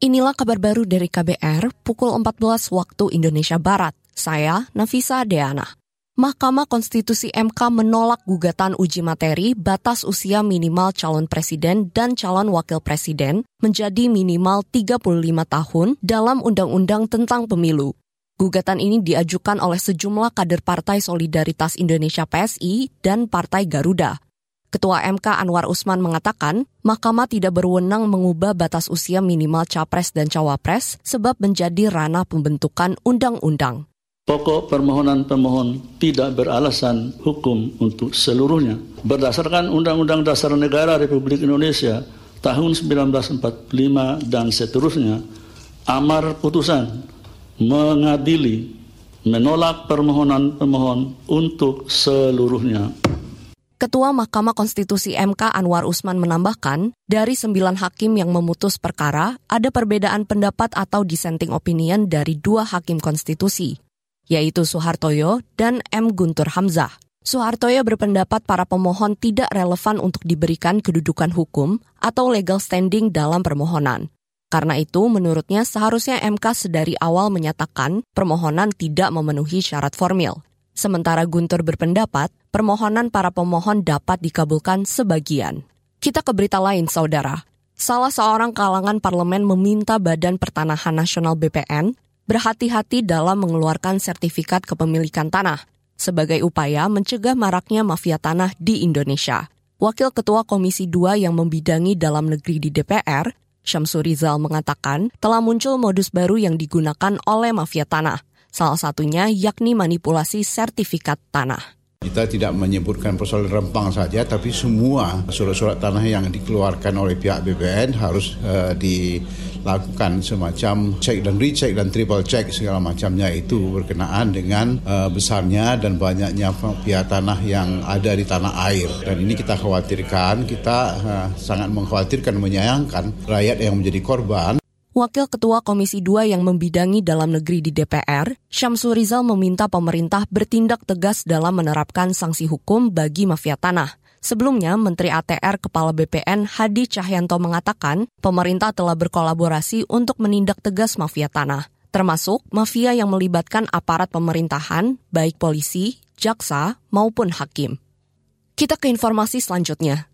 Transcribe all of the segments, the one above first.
Inilah kabar baru dari KBR pukul 14 waktu Indonesia Barat. Saya Nafisa Deana. Mahkamah Konstitusi MK menolak gugatan uji materi batas usia minimal calon presiden dan calon wakil presiden menjadi minimal 35 tahun dalam Undang-Undang tentang Pemilu. Gugatan ini diajukan oleh sejumlah kader Partai Solidaritas Indonesia PSI dan Partai Garuda. Ketua MK Anwar Usman mengatakan, Mahkamah tidak berwenang mengubah batas usia minimal capres dan cawapres sebab menjadi ranah pembentukan undang-undang. Pokok permohonan pemohon tidak beralasan hukum untuk seluruhnya. Berdasarkan Undang-Undang Dasar Negara Republik Indonesia tahun 1945 dan seterusnya, amar putusan mengadili menolak permohonan pemohon untuk seluruhnya. Ketua Mahkamah Konstitusi MK Anwar Usman menambahkan, dari sembilan hakim yang memutus perkara, ada perbedaan pendapat atau dissenting opinion dari dua hakim konstitusi, yaitu Soehartoyo dan M. Guntur Hamzah. Soehartoyo berpendapat para pemohon tidak relevan untuk diberikan kedudukan hukum atau legal standing dalam permohonan. Karena itu, menurutnya seharusnya MK sedari awal menyatakan permohonan tidak memenuhi syarat formil. Sementara Guntur berpendapat, permohonan para pemohon dapat dikabulkan sebagian. Kita ke berita lain, saudara. Salah seorang kalangan parlemen meminta Badan Pertanahan Nasional BPN berhati-hati dalam mengeluarkan sertifikat kepemilikan tanah sebagai upaya mencegah maraknya mafia tanah di Indonesia. Wakil Ketua Komisi 2 yang membidangi dalam negeri di DPR, Syamsur Rizal mengatakan telah muncul modus baru yang digunakan oleh mafia tanah, Salah satunya yakni manipulasi sertifikat tanah. Kita tidak menyebutkan persoalan rempang saja, tapi semua surat-surat tanah yang dikeluarkan oleh pihak BPN harus uh, dilakukan semacam cek dan recheck dan triple check segala macamnya itu berkenaan dengan uh, besarnya dan banyaknya pihak tanah yang ada di tanah air. Dan ini kita khawatirkan, kita uh, sangat mengkhawatirkan, menyayangkan rakyat yang menjadi korban Wakil Ketua Komisi 2 yang membidangi dalam negeri di DPR, Syamsul Rizal meminta pemerintah bertindak tegas dalam menerapkan sanksi hukum bagi mafia tanah. Sebelumnya, Menteri ATR Kepala BPN Hadi Cahyanto mengatakan pemerintah telah berkolaborasi untuk menindak tegas mafia tanah, termasuk mafia yang melibatkan aparat pemerintahan, baik polisi, jaksa, maupun hakim. Kita ke informasi selanjutnya.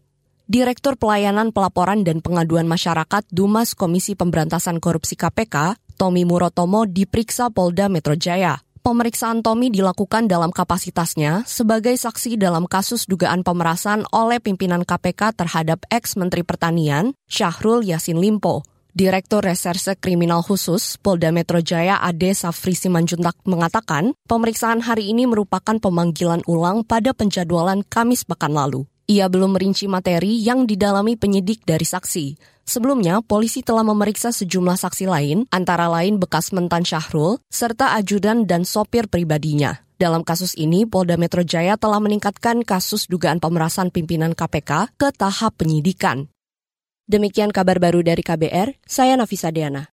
Direktur Pelayanan Pelaporan dan Pengaduan Masyarakat Dumas Komisi Pemberantasan Korupsi KPK, Tommy Murotomo diperiksa Polda Metro Jaya. Pemeriksaan Tommy dilakukan dalam kapasitasnya sebagai saksi dalam kasus dugaan pemerasan oleh pimpinan KPK terhadap ex-Menteri Pertanian, Syahrul Yasin Limpo. Direktur Reserse Kriminal Khusus Polda Metro Jaya Ade Safri Simanjuntak mengatakan, pemeriksaan hari ini merupakan pemanggilan ulang pada penjadwalan Kamis pekan lalu. Ia belum merinci materi yang didalami penyidik dari saksi. Sebelumnya, polisi telah memeriksa sejumlah saksi lain, antara lain bekas mentan Syahrul, serta ajudan dan sopir pribadinya. Dalam kasus ini, Polda Metro Jaya telah meningkatkan kasus dugaan pemerasan pimpinan KPK ke tahap penyidikan. Demikian kabar baru dari KBR, saya Nafisa Deana.